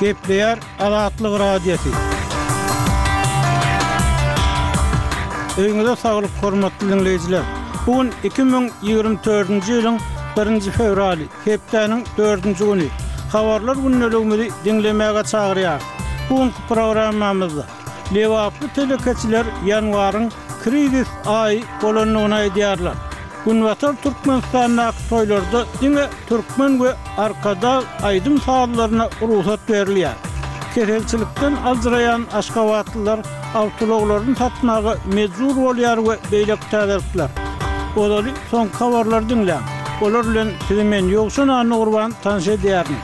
Gepleýär Azatlyk Radiosy. Öýüňize saglyk, hormatly diňleýjiler! Bu gün iki müň ýigrimi dördünji ýylyň birinji fewraly, hepdäniň dördünji güni. Habarlar gündeligimizi diňlemäge çagyrýarys. Bu günki programmamyzda Lebaply telekeçiler ýanwaryň krizis aýy bolandygyny aýdýarlar. Günbatar Türkmenistandaky toýlarda diňe türkmen we arkadag aýdym-sazlaryna rugsat berilýär. Keselçilikden aljyraýan aşgabatlylar awtoulaglaryny satmaga mejbur bolýar we beýleki täzelikler. Ozaly Soňky habarlary diňläň. Olar bilen sizi men Ýowşan Annagurban tanyş edýärin.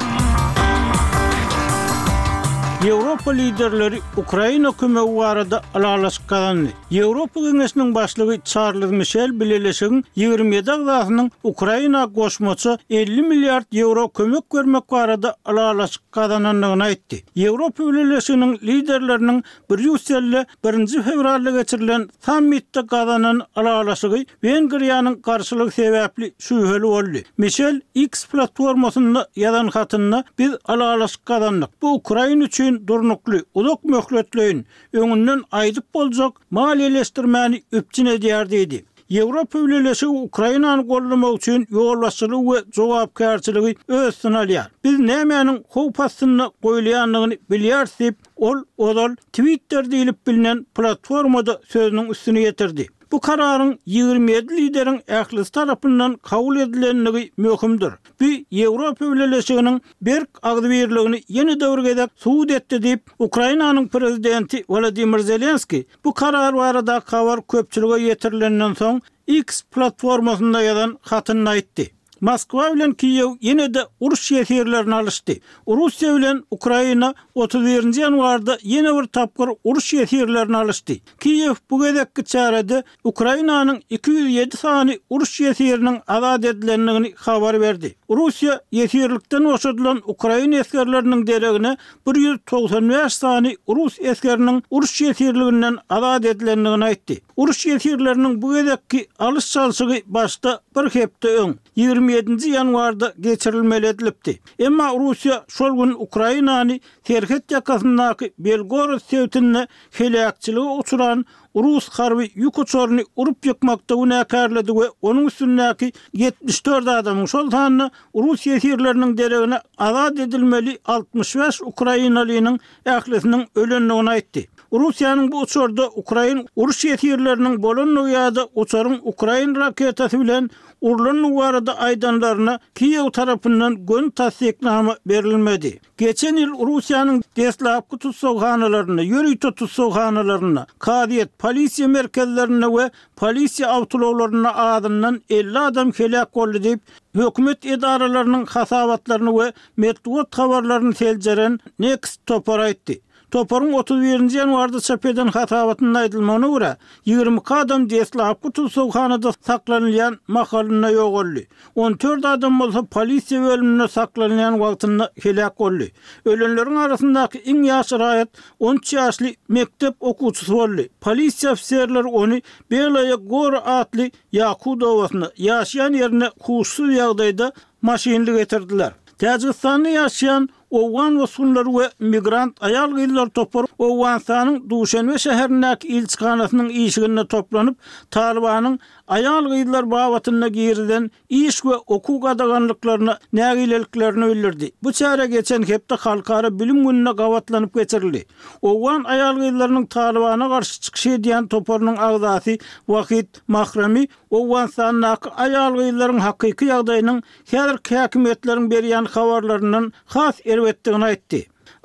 Ýewropa liderleri Ukraina kömegi barada ylalaşyk gazandy. Ýewropa Geňeşiniň başlygy Çarlz Mişel bileleşigiň ýigrimi ýedi agzasynyň Ukraina goşmaça elli milliard ýewro kömek bermek barada ylalaşyk gazanandygyny aýtdy. Ýewropa Bileleşiginiň liderleriniň Brýusselde birinji fewralda geçirilen sammitde gazanan ylalaşygy Wengriýanyň garşylygy sebäpli şübheli boldy. Mişel X platformasynda ýazan hatynda, Biz ylalaşyk gazandyk. Bu Ukraina üçin durnukly, uzak möhletleýin, öňünden aýdyp boljak maliýeleşdirmäni üpjün edýär diýdi. Ýewropa Bileleşigi Ukrainany goldamak üçin ýolbaşçylygy we jogapkärçiligi öz üstüne alýar. Biz nämäniň howp astynda goýulýandygyny bilýäris diýip, Ol ozal Twitter diýlip bilnen platformada sözüniň üstüni ýetirdi. Bu kararyň ýigrimi ýedi lideriň ählisi tarapyndan kabul edilendigi möhümdir. Bu Ýewropa Bileleşiginiň berk agzybirligini ýene-de bir gezek subut etdi diýip, Ukrainanyň prezidenti Wolodymyr Zelenskiý bu karar baradaky habar köpçülige ýetirilenden soň X platformasynda ýazan hatynda aýtdy. Moskwa bilen Kiýew ýene-de uruş ýesirlerini alyşdy. Russiýa bilen Ukraina otuz birinji ýanwarda ýene bir tapgyr uruş ýesirlerini alyşdy. Kiýew bu gezekki çärede Ukrainanyň iki ýüz ýedi sany uruş ýesiriniň azat edilendigini habar berdi. Russiýa ýesirlikden boşadylan ukrain esgerleriniň deregine bir ýüz togsan bäş sany rus esgeriniň uruş ýesirliginden azat edilendigini aýtdy. Uruş ýesirleriniň bu gezekki alyş-çalşygy başda bir hepde öň, ýigrimi ýedinji ýanwarda geçirilmeli edilipdi. Emma Russiýa şol gün Ukrainany serhet ýakasyndaky Belgorod sebitinde heläkçilige uçran rus harby ýük uçaryny urup ýykmakda günäkärledi we onuň üstündäki ýetmiş dört adamyň, şol sanda rus ýesirleriniň deregine azat edilmeli altmyş bäş ukrainalynyň ählisiniň ölendigini aýtdy. Russiýanyň bu uçarda ukrain uruş ýesirleriniň bolandygy ýa-da uçaryň ukrain raketasy bilen urlandygy barada aýdanlaryna Kiýew tarapyndan göni tassyknama berilmedi. Geçen ýyl Russiýanyň deslapky tussaghanalaryna, ýörite tussaghanalaryna, kazyýet, polisiýa merkezlerinde we polisiýa awtoulaglarynda azyndan elli adam heläk boldy diýip, hökümet edaralarynyň hasabatlaryny we metbugat habarlaryny seljeren Next topary aýtdy. Toparyň otuz birinji ýanwarda çap eden hasabatynda aýdylmagyna görä, ýigrimi iki adam deslapky tussaghanada saklanylýan mahalynda ýogaldy. On dört adam bolsa polisiýa bölüminde saklanylýan wagtynda heläk boldy. Ölenleriň arasyndaky iň ýaş raýat on üç ýaşly mekdep okuwçysy boldy. Polisiýa ofiserleri ony Belaýa Gora atly Ýakut obasynda, ýaşaýan ýerine huşsuz ýagdaýda maşynly getirdiler. Täjigistanly ýaşaýan Owgan bosgunlary we migrant aýal-gyzlar topary Owganystanyň Duşenbe şäherindäki ilçihanasynyň işiginde toplanyp, Talybanyň aýal-gyzlar babatynda girizen iş we okuw gadaganlyklaryna nägileliklerini bildirdi. Bu çäre geçen hepde Halkara bilim gününe gabatlanyp geçirildi. Owgan aýal-gyzlarynyň Talybana garşy çykyş edýän toparynyň agzasy Wahid Mahrami Owganystandaky aýal-gyzlaryň hakyky ýagdaýynyň häzirki häkimiýetleriň berýän habarlaryndan has erbetdigini aýtdy.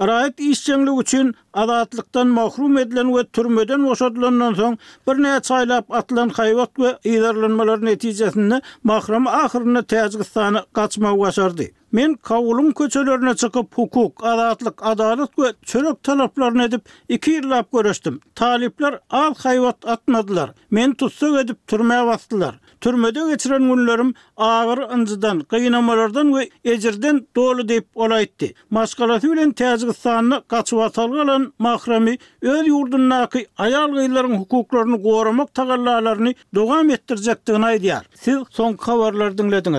Raýat işjeňligi üçin azatlykdan mahrum edilen we türmeden boşadylandan soň birnäçe aýlap atylan haýbat we yzarlanmalar netijesinde Mahram ahyrynda Täjigistana gaçmagy başardy. Men Kabulyň köçelerine çykyp, hukuk, azatlyk, adalat we çörek talaplaryny edip, iki ýyllap göreşdim. Talyplar az haýbat atmadylar. Meni tussag edip, türmä basdylar. Türmede geçiren günlerim agyr, ynjydan, gynamalardan we ejirden doly diýip, ol aýtdy. Maşgalasy bilen Täjigistanda gaçybatalga alan Mahrami öz ýurdundaky aýal-gyzlaryň hukuklaryny goramak tagallalaryny dowam etdirjekdigini aýdýar. Siz soňky habarlary diňlediňiz.